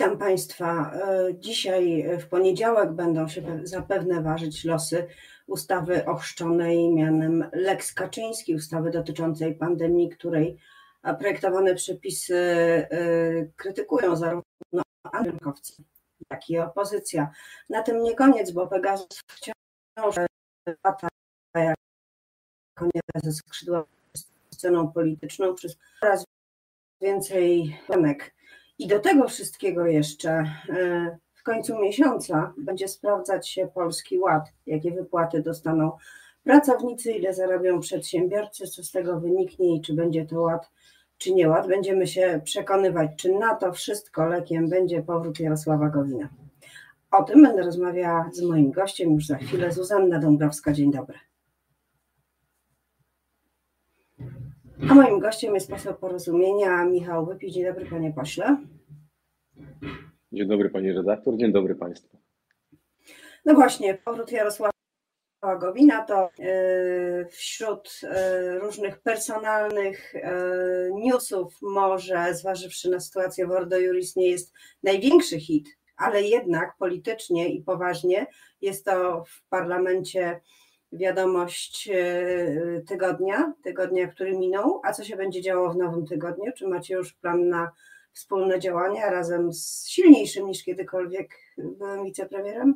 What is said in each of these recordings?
Witam Państwa. E, dzisiaj w poniedziałek będą się zapewne ważyć losy ustawy ochrzczonej mianem Lex Kaczyński, ustawy dotyczącej pandemii, której projektowane przepisy e, krytykują zarówno rynkowcy, jak i opozycja. Na tym nie koniec, bo Pegasus wciąż lata jako ze skrzydła sceną polityczną przez coraz więcej rynek. I do tego wszystkiego jeszcze e, w końcu miesiąca będzie sprawdzać się Polski Ład, jakie wypłaty dostaną pracownicy, ile zarabią przedsiębiorcy, co z tego wyniknie i czy będzie to ład, czy nie ład. Będziemy się przekonywać, czy na to wszystko lekiem będzie powrót Jarosława Gowina. O tym będę rozmawiała z moim gościem już za chwilę, Zuzanna Dąbrowska. Dzień dobry. A moim gościem jest poseł porozumienia Michał Wypi. Dzień dobry panie pośle. Dzień dobry pani redaktor, dzień dobry państwu. No właśnie, powrót Jarosława Gowina to y, wśród y, różnych personalnych y, newsów może, zważywszy na sytuację w Ordo Juris, nie jest największy hit, ale jednak politycznie i poważnie jest to w parlamencie wiadomość e, tygodnia, tygodnia, który minął, a co się będzie działo w nowym tygodniu? Czy macie już plan na wspólne działania razem z silniejszym niż kiedykolwiek byłym wicepremierem?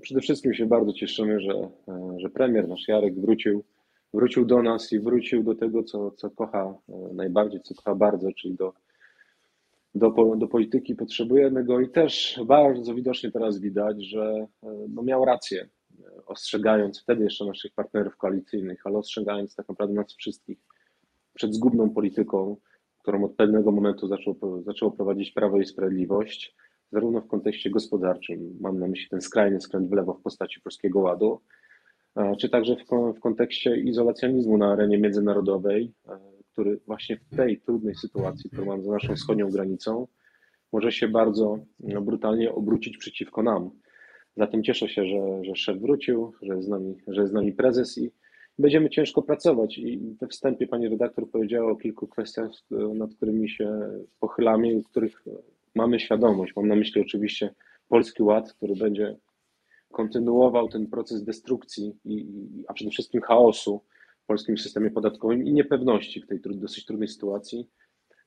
Przede wszystkim się bardzo cieszymy, że, e, że premier nasz Jarek wrócił, wrócił do nas i wrócił do tego, co, co kocha e, najbardziej, co kocha bardzo, czyli do do, do polityki potrzebujemy go i też bardzo widocznie teraz widać, że e, no miał rację, e, ostrzegając wtedy jeszcze naszych partnerów koalicyjnych, ale ostrzegając tak naprawdę nas wszystkich przed zgubną polityką, którą od pewnego momentu zaczęło, zaczęło prowadzić Prawo i Sprawiedliwość, zarówno w kontekście gospodarczym, mam na myśli ten skrajny skręt w lewo w postaci Polskiego Ładu, e, czy także w, w kontekście izolacjonizmu na arenie międzynarodowej, który właśnie w tej trudnej sytuacji, którą mamy za naszą wschodnią granicą, może się bardzo no, brutalnie obrócić przeciwko nam. Zatem cieszę się, że, że szef wrócił, że jest, z nami, że jest z nami prezes i będziemy ciężko pracować. I we wstępie pani redaktor powiedziała o kilku kwestiach, nad którymi się pochylamy i których mamy świadomość. Mam na myśli oczywiście Polski Ład, który będzie kontynuował ten proces destrukcji, i, a przede wszystkim chaosu, polskim systemie podatkowym i niepewności w tej dosyć trudnej sytuacji,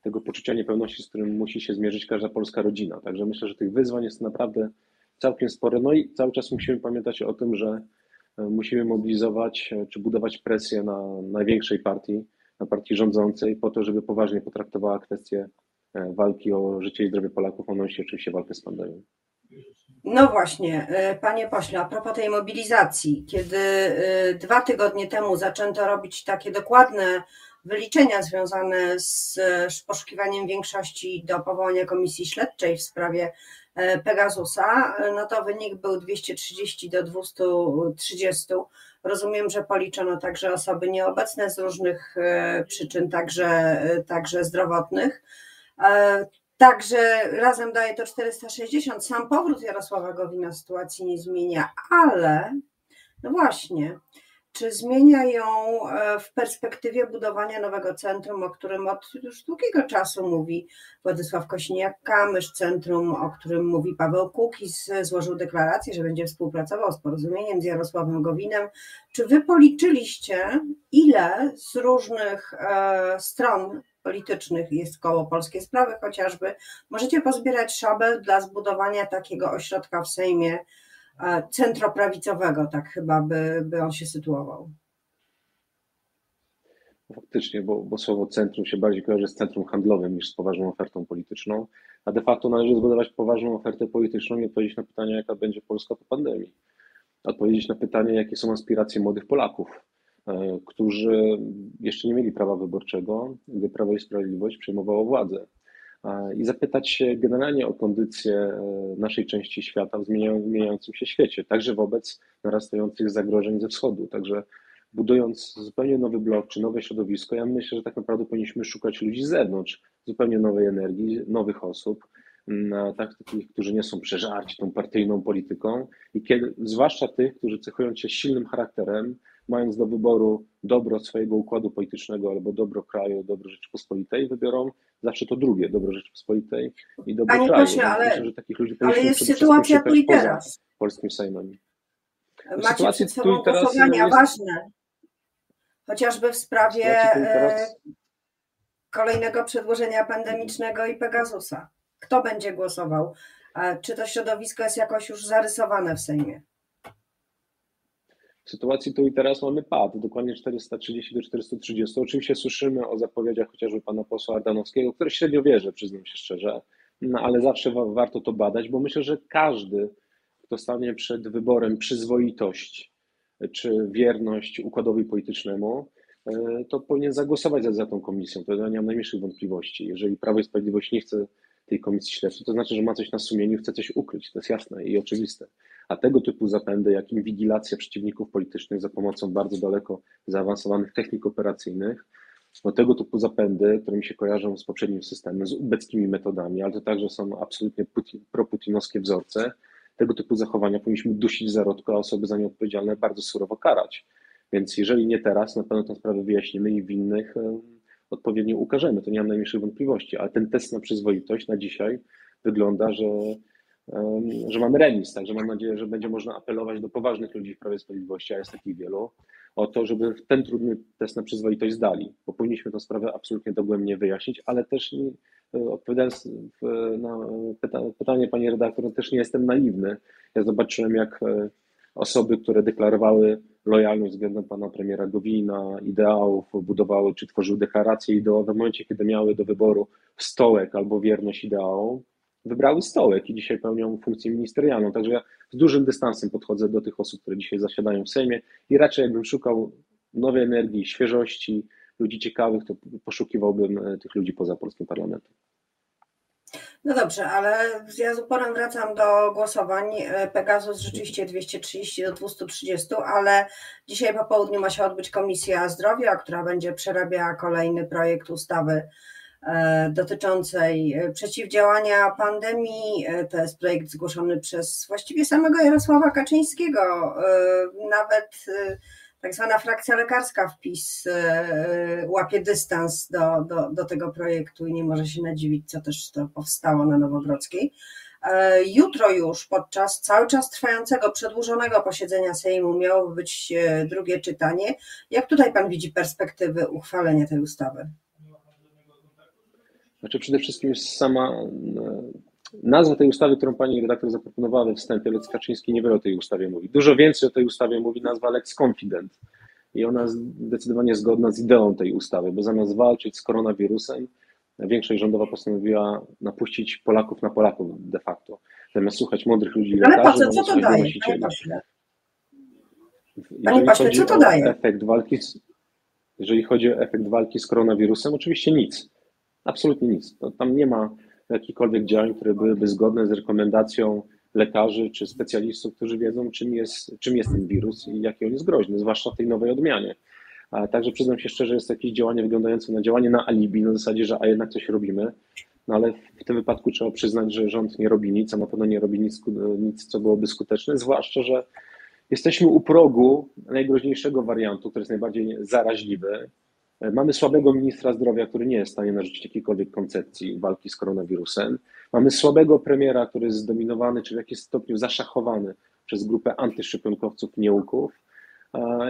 tego poczucia niepewności, z którym musi się zmierzyć każda polska rodzina. Także myślę, że tych wyzwań jest naprawdę całkiem sporo. No i cały czas musimy pamiętać o tym, że e, musimy mobilizować e, czy budować presję na największej partii, na partii rządzącej, po to, żeby poważnie potraktowała kwestię e, walki o życie i zdrowie Polaków, a się oczywiście walkę z pandemią. No właśnie, e, panie pośle, a propos tej mobilizacji, kiedy e, dwa tygodnie temu zaczęto robić takie dokładne wyliczenia związane z e, poszukiwaniem większości do powołania komisji śledczej w sprawie Pegasusa, no to wynik był 230 do 230. Rozumiem, że policzono także osoby nieobecne z różnych przyczyn, także, także zdrowotnych. Także razem daje to 460. Sam powrót Jarosława Gowina sytuacji nie zmienia, ale no właśnie, czy zmienia ją e, w perspektywie budowania nowego centrum, o którym od już długiego czasu mówi Władysław Kosiniak-Kamysz, centrum, o którym mówi Paweł Kukiz, złożył deklarację, że będzie współpracował z porozumieniem z Jarosławem Gowinem. Czy wy policzyliście, ile z różnych e, stron politycznych jest koło Polskie Sprawy chociażby, możecie pozbierać szabel dla zbudowania takiego ośrodka w Sejmie e, centroprawicowego, tak chyba by, by on się sytuował. Faktycznie, bo, bo słowo centrum się bardziej kojarzy z centrum handlowym niż z poważną ofertą polityczną, a de facto należy zbudować poważną ofertę polityczną i odpowiedzieć na pytanie, jaka będzie Polska po pandemii. Odpowiedzieć na pytanie, jakie są aspiracje młodych Polaków którzy jeszcze nie mieli prawa wyborczego, gdy Prawo i Sprawiedliwość przejmowało władzę. I zapytać się generalnie o kondycję e, naszej części świata w zmieniającym się świecie, także wobec narastających zagrożeń ze wschodu. Także budując zupełnie nowy blok czy nowe środowisko, ja myślę, że tak naprawdę powinniśmy szukać ludzi z zewnątrz, zupełnie nowej energii, nowych osób, tak, takich, którzy nie są przeżarci tą partyjną polityką i kiedy, zwłaszcza tych, którzy cechują się silnym charakterem, mając do wyboru dobro swojego układu politycznego albo dobro kraju, dobro Rzeczypospolitej, wybiorą zawsze to drugie, dobro Rzeczypospolitej i dobro Panie kraju. ale, Myślę, że takich ludzi ale jest sytuacja tu i teraz. Polskim Sejmem. Macie sytuacji przed sobą głosowania jest- ważne, chociażby w sprawie e, teraz- kolejnego przedłożenia pandemicznego i Pegasusa. Kto będzie głosował? E, Czy to środowisko jest jakoś już zarysowane w Sejmie? W sytuacji tu i teraz mamy pad, dokładnie 430 do 430. Oczywiście słyszymy o zapowiedziach chociażby pana posła Ardanowskiego, które średnio wierzę, przyznam się szczerze, no ale zawsze wa- warto to badać, bo myślę, że każdy, kto stanie przed wyborem przyzwoitość czy wierność układowi politycznemu, e, to powinien zagłosować za, za tą komisją. To ja nie mam najmniejszych wątpliwości. Jeżeli Prawo i Sprawiedliwość nie chce tej komisji śledczej, to znaczy, że ma coś na sumieniu, chce coś ukryć. To jest jasne i oczywiste. A tego typu zapędy, jak inwigilacja przeciwników politycznych za pomocą bardzo daleko zaawansowanych technik operacyjnych, no tego typu zapędy, które mi się kojarzą z poprzednim systemem, z ubeckimi metodami, ale to także są absolutnie putin, proputinowskie wzorce, tego typu zachowania powinniśmy dusić w zarodku, a osoby za nie odpowiedzialne bardzo surowo karać. Więc jeżeli nie teraz, na pewno tę sprawę wyjaśnimy i winnych odpowiednio ukażemy. To nie mam najmniejszych wątpliwości, ale ten test na przyzwoitość na dzisiaj wygląda, że, że mamy remis, także mam nadzieję, że będzie można apelować do poważnych ludzi w Prawie Sprawiedliwości, a jest takich wielu, o to, żeby ten trudny test na przyzwoitość zdali, bo powinniśmy tę sprawę absolutnie dogłębnie wyjaśnić, ale też e, odpowiadając na pyta, pytanie pani redaktor, no też nie jestem naiwny. Ja zobaczyłem, jak e, osoby, które deklarowały lojalność względem pana premiera Gowina, ideałów, budowały czy tworzyły deklaracje ideowe, w momencie, kiedy miały do wyboru stołek albo wierność ideałom, wybrały stołek i dzisiaj pełnią funkcję ministerialną. Także ja z dużym dystansem podchodzę do tych osób, które dzisiaj zasiadają w Sejmie i raczej jakbym szukał nowej energii, świeżości, ludzi ciekawych, to poszukiwałbym e, tych ludzi poza polskim parlamentem. No dobrze, ale ja z uporem wracam do głosowań. E, Pegasus rzeczywiście 230 do 230, ale dzisiaj po południu ma się odbyć Komisja Zdrowia, która będzie przerabiała kolejny projekt ustawy dotyczącej e, przeciwdziałania pandemii. E, To jest projekt zgłoszony przez właściwie samego Jarosława Kaczyńskiego. E, Nawet e, tak zwana frakcja lekarska wpis e, łapie dystans do, do, do tego projektu i nie może się nadziwić, co też to powstało na Nowogrodzkiej. E, Jutro już podczas cały czas trwającego przedłużonego posiedzenia Sejmu miało być e, drugie czytanie. Jak tutaj pan widzi perspektywy uchwalenia tej ustawy? Znaczy przede wszystkim jest sama e, nazwa tej ustawy, którą pani redaktor zaproponowała we wstępie, Lex Kaczyński niewiele o tej ustawie mówi. Dużo więcej o tej ustawie mówi nazwa Lex Confident i ona jest zdecydowanie zgodna z ideą tej ustawy, bo zamiast walczyć z koronawirusem, większość rządowa postanowiła napuścić Polaków na Polaków de facto. Zamiast słuchać mądrych ludzi Ale lekarzy, co? Co to daje, panie pośle? Panie pośle, co to daje? Efekt walki z, jeżeli chodzi o efekt walki z koronawirusem, oczywiście nic. Absolutnie nic. Tam nie ma jakichkolwiek działań, które byłyby zgodne z rekomendacją lekarzy czy specjalistów, którzy wiedzą, czym jest, czym jest ten wirus i jaki on jest groźny, zwłaszcza w tej nowej odmianie. Także przyznam się szczerze, jest jakieś działanie wyglądające na działanie na alibi, na zasadzie, że a jednak coś robimy, no ale w tym wypadku trzeba przyznać, że rząd nie robi nic, a na pewno nie robi nic, nic co byłoby skuteczne, zwłaszcza, że Jesteśmy u progu najgroźniejszego wariantu, który jest najbardziej zaraźliwy. Mamy słabego ministra zdrowia, który nie jest w stanie narzucić jakiejkolwiek koncepcji walki z koronawirusem. Mamy słabego premiera, który jest zdominowany, czy w jakimś stopniu zaszachowany przez grupę antyszczepionkowców nieuków.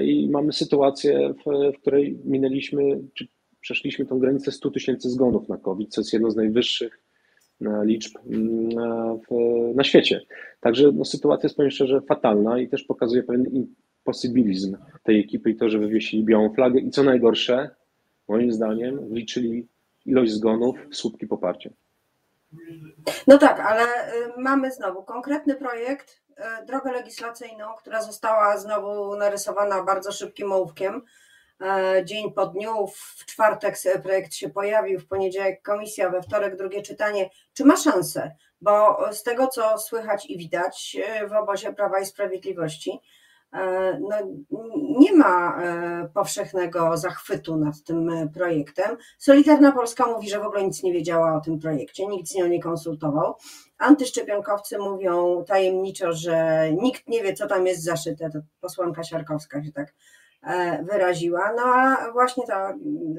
I mamy sytuację, w, w której minęliśmy, czy przeszliśmy tą granicę 100 tysięcy zgonów na COVID, co jest jedno z najwyższych e, liczb mm, e, na świecie. Także no, sytuacja jest, powiem szczerze, fatalna i też pokazuje pewien imposybilizm tej ekipy i to, że wywiesili białą flagę i co najgorsze, moim zdaniem, liczyli ilość zgonów słupki poparcia. No tak, ale y, mamy znowu konkretny projekt, y, drogę legislacyjną, która została znowu narysowana bardzo szybkim ołówkiem. E, Dzień po dniu, w czwartek projekt się pojawił, w poniedziałek komisja, we wtorek drugie czytanie. Czy ma szansę? Bo z tego, co słychać i widać y, w obozie Prawa i Sprawiedliwości, no, nie ma e, powszechnego zachwytu nad tym e, projektem. Solidarna Polska mówi, że w ogóle nic nie wiedziała o tym projekcie, nikt z nią nie konsultował. Antyszczepionkowcy mówią tajemniczo, że nikt nie wie, co tam jest zaszyte. To posłanka Siarkowska się tak e, wyraziła. No a właśnie ta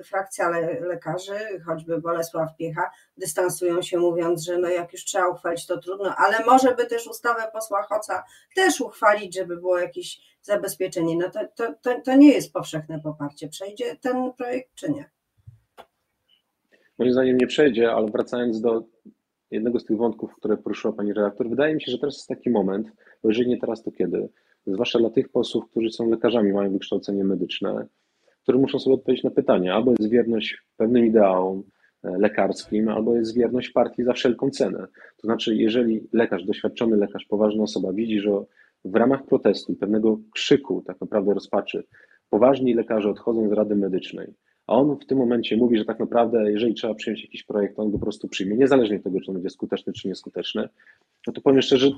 frakcja le lekarzy, choćby Bolesław Piecha, dystansują się mówiąc, że no jak już trzeba uchwalić, to trudno, ale może by też ustawę posła Hoca też uchwalić, żeby było jakieś zabezpieczenie. No to, to, to, to nie jest powszechne poparcie. Przejdzie ten projekt czy nie? Moim zdaniem nie przejdzie, ale wracając do jednego z tych wątków, które poruszyła pani redaktor, wydaje mi się, że teraz jest taki moment, bo jeżeli nie teraz, to kiedy? Zwłaszcza dla tych posłów, którzy są lekarzami, mają wykształcenie medyczne, którzy muszą sobie odpowiedzieć na pytanie, albo jest wierność pewnym ideałom e, lekarskim, albo jest wierność partii za wszelką cenę. To znaczy, jeżeli lekarz, doświadczony lekarz, poważna osoba widzi, że w ramach protestu, pewnego krzyku, tak naprawdę rozpaczy, poważni lekarze odchodzą z Rady Medycznej, a on w tym momencie mówi, że tak naprawdę, jeżeli trzeba przyjąć jakiś projekt, on go po prostu przyjmie, niezależnie od tego, czy on będzie skuteczny, czy nieskuteczny, no to powiem szczerze,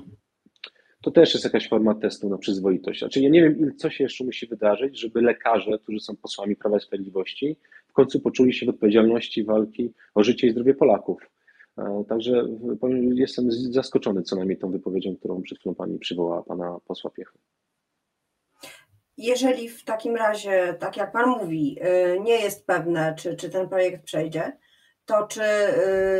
to też jest jakaś forma testu na przyzwoitość. Znaczy ja nie wiem, co się jeszcze musi wydarzyć, żeby lekarze, którzy są posłami Prawa i Sprawiedliwości, w końcu poczuli się w odpowiedzialności walki o życie i zdrowie Polaków. E, także jestem zaskoczony co najmniej tą wypowiedzią, którą przed chwilą pani przywołała, pana posła Piechy. Jeżeli w takim razie, tak jak Pan mówi, y, nie jest pewne, czy, czy ten projekt przejdzie, to czy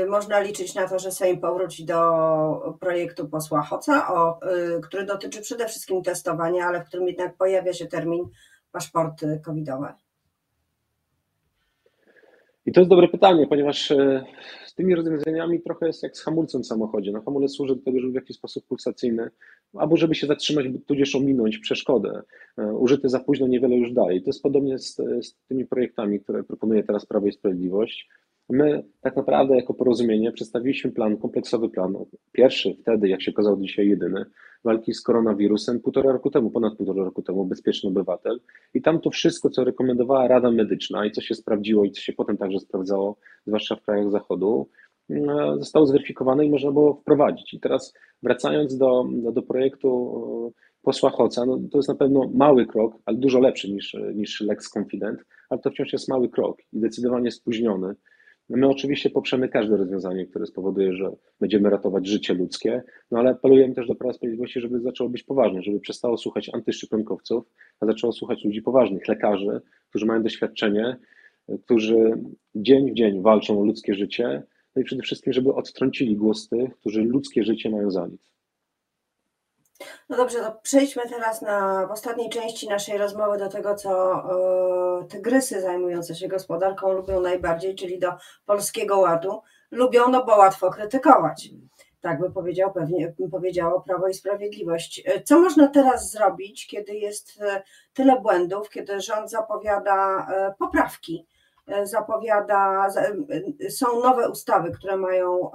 y, można liczyć na to, że Sejm powróci do projektu posła Hoca, o, y, który dotyczy przede wszystkim testowania, ale w którym jednak pojawia się termin paszporty covidowe? I to jest dobre pytanie, ponieważ e, z tymi rozwiązaniami trochę jest jak z hamulcem w samochodzie. No, hamulec służy do tego, żeby w jakiś sposób pulsacyjny, albo żeby się zatrzymać, tudzież ominąć przeszkodę. Użyty za późno niewiele już daje. I to jest podobnie z, z tymi projektami, które proponuje teraz Prawo i Sprawiedliwość. My tak naprawdę jako porozumienie przedstawiliśmy plan, kompleksowy plan, pierwszy wtedy, jak się okazał dzisiaj jedyny, walki z koronawirusem półtora roku temu, ponad półtora roku temu, Bezpieczny Obywatel. I tam to wszystko, co rekomendowała Rada Medyczna i co się sprawdziło i co się potem także sprawdzało, zwłaszcza w krajach Zachodu, mm, zostało zweryfikowane i można było wprowadzić. I teraz wracając do, do, do projektu e, posła Hoca, no to jest na pewno mały krok, ale dużo lepszy niż, niż Lex Confident, ale to wciąż jest mały krok i zdecydowanie spóźniony no my oczywiście poprzemy każde rozwiązanie, które spowoduje, że będziemy ratować życie ludzkie, no ale apelujemy też do Prawa Sprawiedliwości, żeby zaczęło być poważne, żeby przestało słuchać antyszczepionkowców, a zaczęło słuchać ludzi poważnych, lekarzy, którzy mają doświadczenie, którzy dzień w dzień walczą o ludzkie życie, no i przede wszystkim, żeby odtrącili głos tych, którzy ludzkie życie mają za nic. No dobrze, to przejdźmy teraz na, w ostatniej części naszej rozmowy do tego, co y, tygrysy zajmujące się gospodarką lubią najbardziej, czyli do Polskiego Ładu. Lubią, no bo łatwo krytykować. Tak by powiedział, pewnie powiedziało Prawo i Sprawiedliwość. E, co można teraz zrobić, kiedy jest e, tyle błędów, kiedy rząd zapowiada poprawki? zapowiada, są nowe ustawy, które mają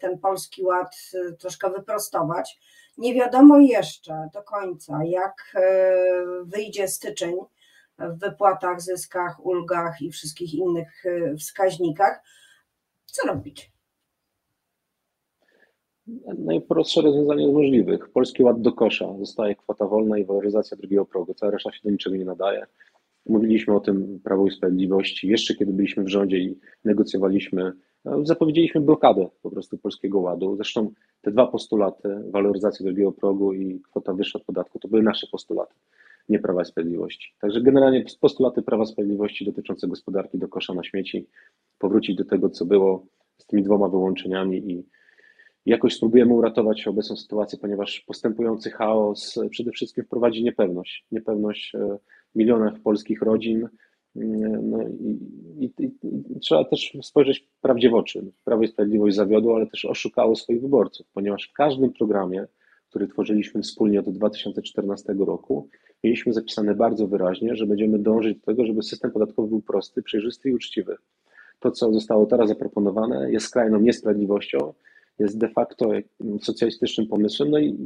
ten polski ład troszkę wyprostować. Nie wiadomo jeszcze do końca, jak e, wyjdzie styczeń w wypłatach, zyskach, ulgach i wszystkich innych e, wskaźnikach. Co robić? Najprostsze rozwiązanie z możliwych. Polski ład do kosza. Zostaje kwota wolna i waloryzacja drugiego progu. Cała reszta się do niczego nie nadaje. Mówiliśmy o tym Prawo i Sprawiedliwości jeszcze kiedy byliśmy w rządzie i negocjowaliśmy, zapowiedzieliśmy blokadę po prostu Polskiego Ładu. Zresztą te dwa postulaty, waloryzacja drugiego progu i kwota wyższa od podatku, to były nasze postulaty, nie Prawa i Sprawiedliwości. Także generalnie postulaty Prawa i Sprawiedliwości dotyczące gospodarki do kosza na śmieci, powrócić do tego, co było z tymi dwoma wyłączeniami i jakoś spróbujemy uratować obecną sytuację, ponieważ postępujący chaos przede wszystkim wprowadzi niepewność. Niepewność e, w milionach polskich rodzin, no i, i, i, trzeba też spojrzeć prawdzie w oczy. Prawo i Sprawiedliwość zawiodło, ale też oszukało swoich wyborców, ponieważ w każdym programie, który tworzyliśmy wspólnie od 2014 roku, mieliśmy zapisane bardzo wyraźnie, że będziemy dążyć do tego, żeby system podatkowy był prosty, przejrzysty i uczciwy. To, co zostało teraz zaproponowane, jest skrajną niesprawiedliwością, jest de facto socjalistycznym pomysłem, no i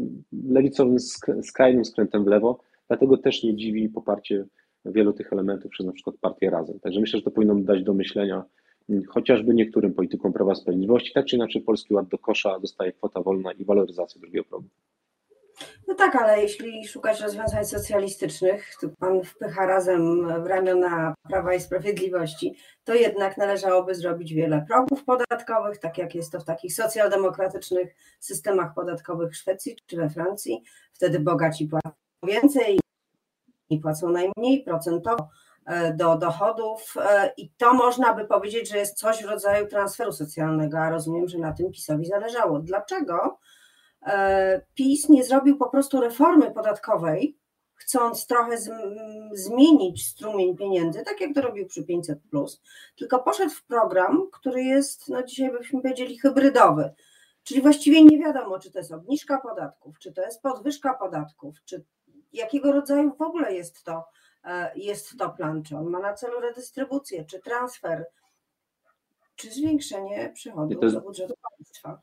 lewicowym skrajnym skrętem w lewo, dlatego też nie dziwi poparcie wielu tych elementów przez na przykład partię Razem. Także myślę, że to powinno dać do myślenia mm, chociażby niektórym politykom Prawa Sprawiedliwości. Tak czy inaczej Polski Ład do kosza dostaje kwota wolna i waloryzacja drugiego progu. No tak, ale jeśli szukać rozwiązań socjalistycznych, to pan wpycha razem w ramiona Prawa i Sprawiedliwości, to jednak należałoby zrobić wiele progów podatkowych, tak jak jest to w takich socjaldemokratycznych systemach podatkowych w Szwecji czy we Francji. Wtedy bogaci płacą więcej, płacą najmniej procentowo e, do dochodów e, i to można by powiedzieć, że jest coś w rodzaju transferu socjalnego, a rozumiem, że na tym PiSowi zależało. Dlaczego PiS nie zrobił po prostu reformy podatkowej, chcąc trochę zmienić strumień pieniędzy, tak jak to robił przy 500, tylko poszedł w program, który jest, no dzisiaj byśmy powiedzieli, hybrydowy. Czyli właściwie nie wiadomo, czy to jest obniżka podatków, czy to jest podwyżka podatków, czy jakiego rodzaju w ogóle jest to, e, jest to plan, czy on ma na celu redystrybucję, czy transfer, czy zwiększenie przychodów jest... do budżetu państwa.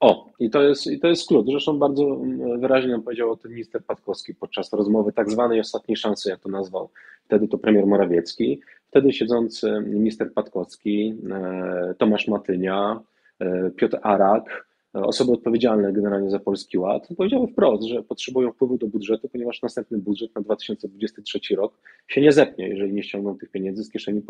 O, i to jest, i to jest klucz. Zresztą bardzo mm, wyraźnie nam powiedział o tym minister Patkowski podczas rozmowy tak zwanej ostatniej szansy, jak to nazwał. Wtedy to premier Morawiecki, wtedy siedzący minister Patkowski, e, Tomasz Matynia, e, Piotr Arak, osoby odpowiedzialne generalnie za Polski Ład, powiedziały wprost, że potrzebują wpływu do budżetu, ponieważ następny budżet na 2023 rok się nie zepnie, jeżeli nie ściągną tych pieniędzy z kieszeni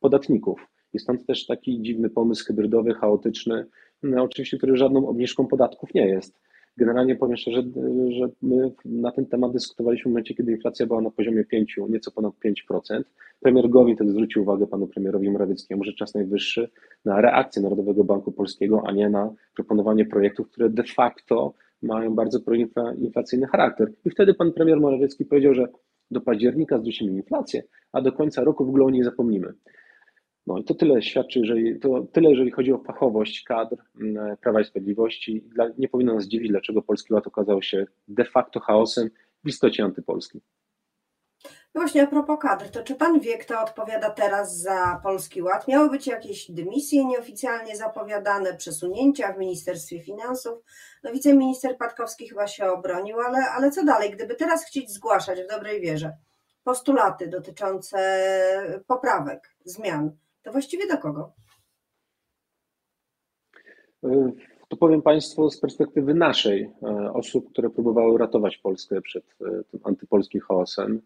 podatników. I stąd też taki dziwny pomysł hybrydowy, chaotyczny, no, oczywiście, który żadną obniżką podatków nie jest. Generalnie powiem szczerze, że my na ten temat dyskutowaliśmy w momencie, kiedy inflacja była na poziomie 5, nieco ponad 5%. Premier Gowin wtedy zwrócił uwagę panu premierowi Morawieckiemu, że czas najwyższy na reakcję Narodowego Banku Polskiego, a nie na proponowanie projektów, które de facto mają bardzo proinflacyjny charakter. I wtedy pan premier Morawiecki powiedział, że do października zdusimy inflację, a do końca roku w ogóle o niej zapomnimy. No i to tyle świadczy, jeżeli, to tyle, jeżeli chodzi o fachowość kadr mm, Prawa i Sprawiedliwości. Nie powinno nas dziwić, dlaczego Polski Ład okazał się de facto chaosem, w istocie antypolskim. No właśnie a propos kadr, to czy pan wie, kto odpowiada teraz za Polski Ład? Miały być jakieś dymisje nieoficjalnie zapowiadane, przesunięcia w Ministerstwie Finansów. No wiceminister Patkowski chyba się obronił, ale, ale co dalej? Gdyby teraz chcieć zgłaszać w dobrej wierze postulaty dotyczące poprawek, zmian, to właściwie do kogo? E, to powiem Państwu z perspektywy naszej, e, osób, które próbowały ratować Polskę przed e, tym antypolskim chaosem.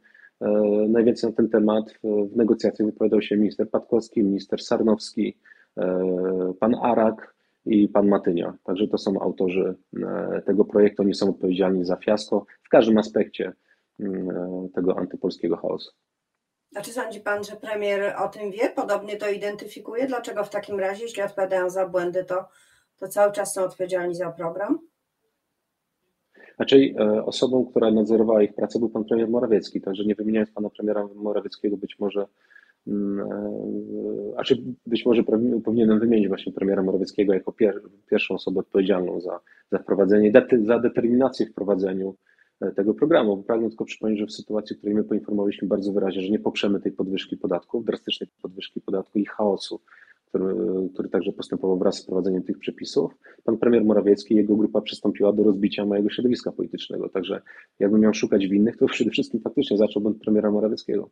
Najwięcej na ten temat w negocjacjach wypowiadał się minister Patkowski, minister Sarnowski, pan Arak i pan Matynia. Także to są autorzy tego projektu. Oni są odpowiedzialni za fiasko w każdym aspekcie tego antypolskiego chaosu. A czy sądzi Pan, że premier o tym wie? Podobnie to identyfikuje? Dlaczego w takim razie, jeśli odpowiadają za błędy, to, to cały czas są odpowiedzialni za program? Znaczy, osobą, która nadzorowała ich pracę, był pan premier Morawiecki, także nie wymieniając pana premiera Morawieckiego, być może, mm, e, a czy być może powinienem wymienić właśnie premiera Morawieckiego jako pier, pierwszą osobę odpowiedzialną za, za wprowadzenie, za determinację w wprowadzeniu E, tego programu. Pragnę tylko przypomnieć, że w sytuacji, w której my poinformowaliśmy bardzo wyraźnie, że nie poprzemy tej podwyżki podatków, drastycznej podwyżki podatku i chaosu, który, który także postępował wraz z wprowadzeniem tych przepisów, pan premier Morawiecki i jego grupa przystąpiła do rozbicia mojego środowiska politycznego. Także jakbym miał szukać winnych, to przede wszystkim faktycznie zacząłbym od premiera Morawieckiego.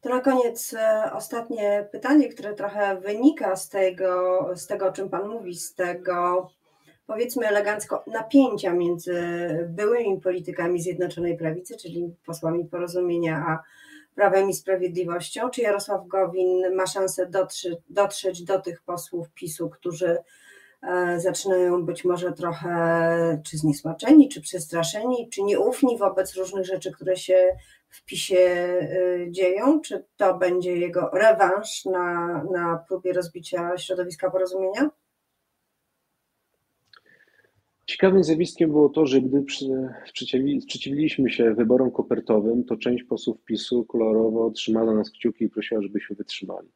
To na koniec e, ostatnie pytanie, które trochę wynika z tego, z tego, o czym Pan mówi, z tego powiedzmy elegancko, napięcia między byłymi politykami Zjednoczonej Prawicy, czyli posłami porozumienia, a Prawem i Sprawiedliwością? Czy Jarosław Gowin ma szansę dotrzeć, dotrzeć do tych posłów PiSu, którzy e, zaczynają być może trochę czy zniesmaczeni, czy przestraszeni, czy nieufni wobec różnych rzeczy, które się w PiSie e, dzieją? Czy to będzie jego rewanż na, na próbie rozbicia środowiska porozumienia? Ciekawym zjawiskiem było to, że gdy sprzeciwiliśmy się wyborom kopertowym, to część posłów PiSu kolorowo trzymała nas kciuki i prosiła, żebyśmy wytrzymali.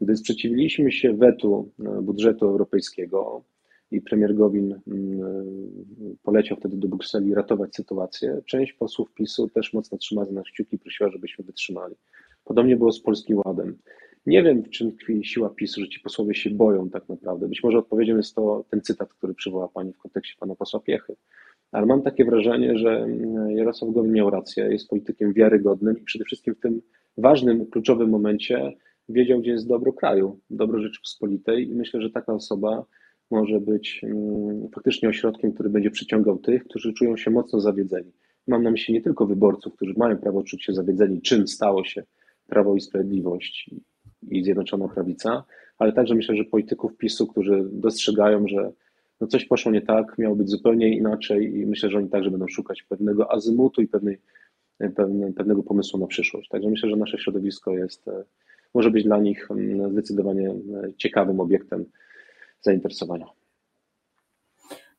Gdy sprzeciwiliśmy się wetu e, budżetu europejskiego i premier Gowin mm, poleciał wtedy do Brukseli ratować sytuację, część posłów PiSu też mocno trzymała nas kciuki i prosiła, żebyśmy wytrzymali. Podobnie było z Polskim Ładem. Nie wiem, w czym tkwi siła PiSu, że ci posłowie się boją tak naprawdę. Być może odpowiedzią jest to ten cytat, który przywoła Pani w kontekście Pana posła Piechy. Ale mam takie wrażenie, że mm, Jarosław Gowin miał rację, jest politykiem wiarygodnym i przede wszystkim w tym ważnym, kluczowym momencie wiedział, gdzie jest dobro kraju, dobro Rzeczypospolitej i myślę, że taka osoba może być mm, faktycznie ośrodkiem, który będzie przyciągał tych, którzy czują się mocno zawiedzeni. Mam na myśli nie tylko wyborców, którzy mają prawo czuć się zawiedzeni, czym stało się Prawo i Sprawiedliwość i Zjednoczona Prawica, ale także myślę, że polityków PiSu, którzy dostrzegają, że no coś poszło nie tak, miało być zupełnie inaczej i myślę, że oni także będą szukać pewnego azymutu i pewnej, pewne, pewnego pomysłu na przyszłość. Także myślę, że nasze środowisko jest, e, może być dla nich zdecydowanie e, ciekawym obiektem zainteresowania.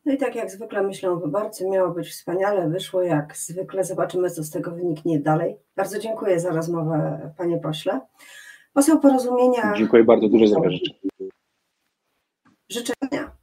No i tak jak zwykle myślą wyborcy, miało być wspaniale, wyszło jak zwykle. Zobaczymy, co z tego wyniknie dalej. Bardzo dziękuję za rozmowę, panie pośle. Poseł porozumienia. Dziękuję bardzo, dużo zdrowia życzę. Życzenia.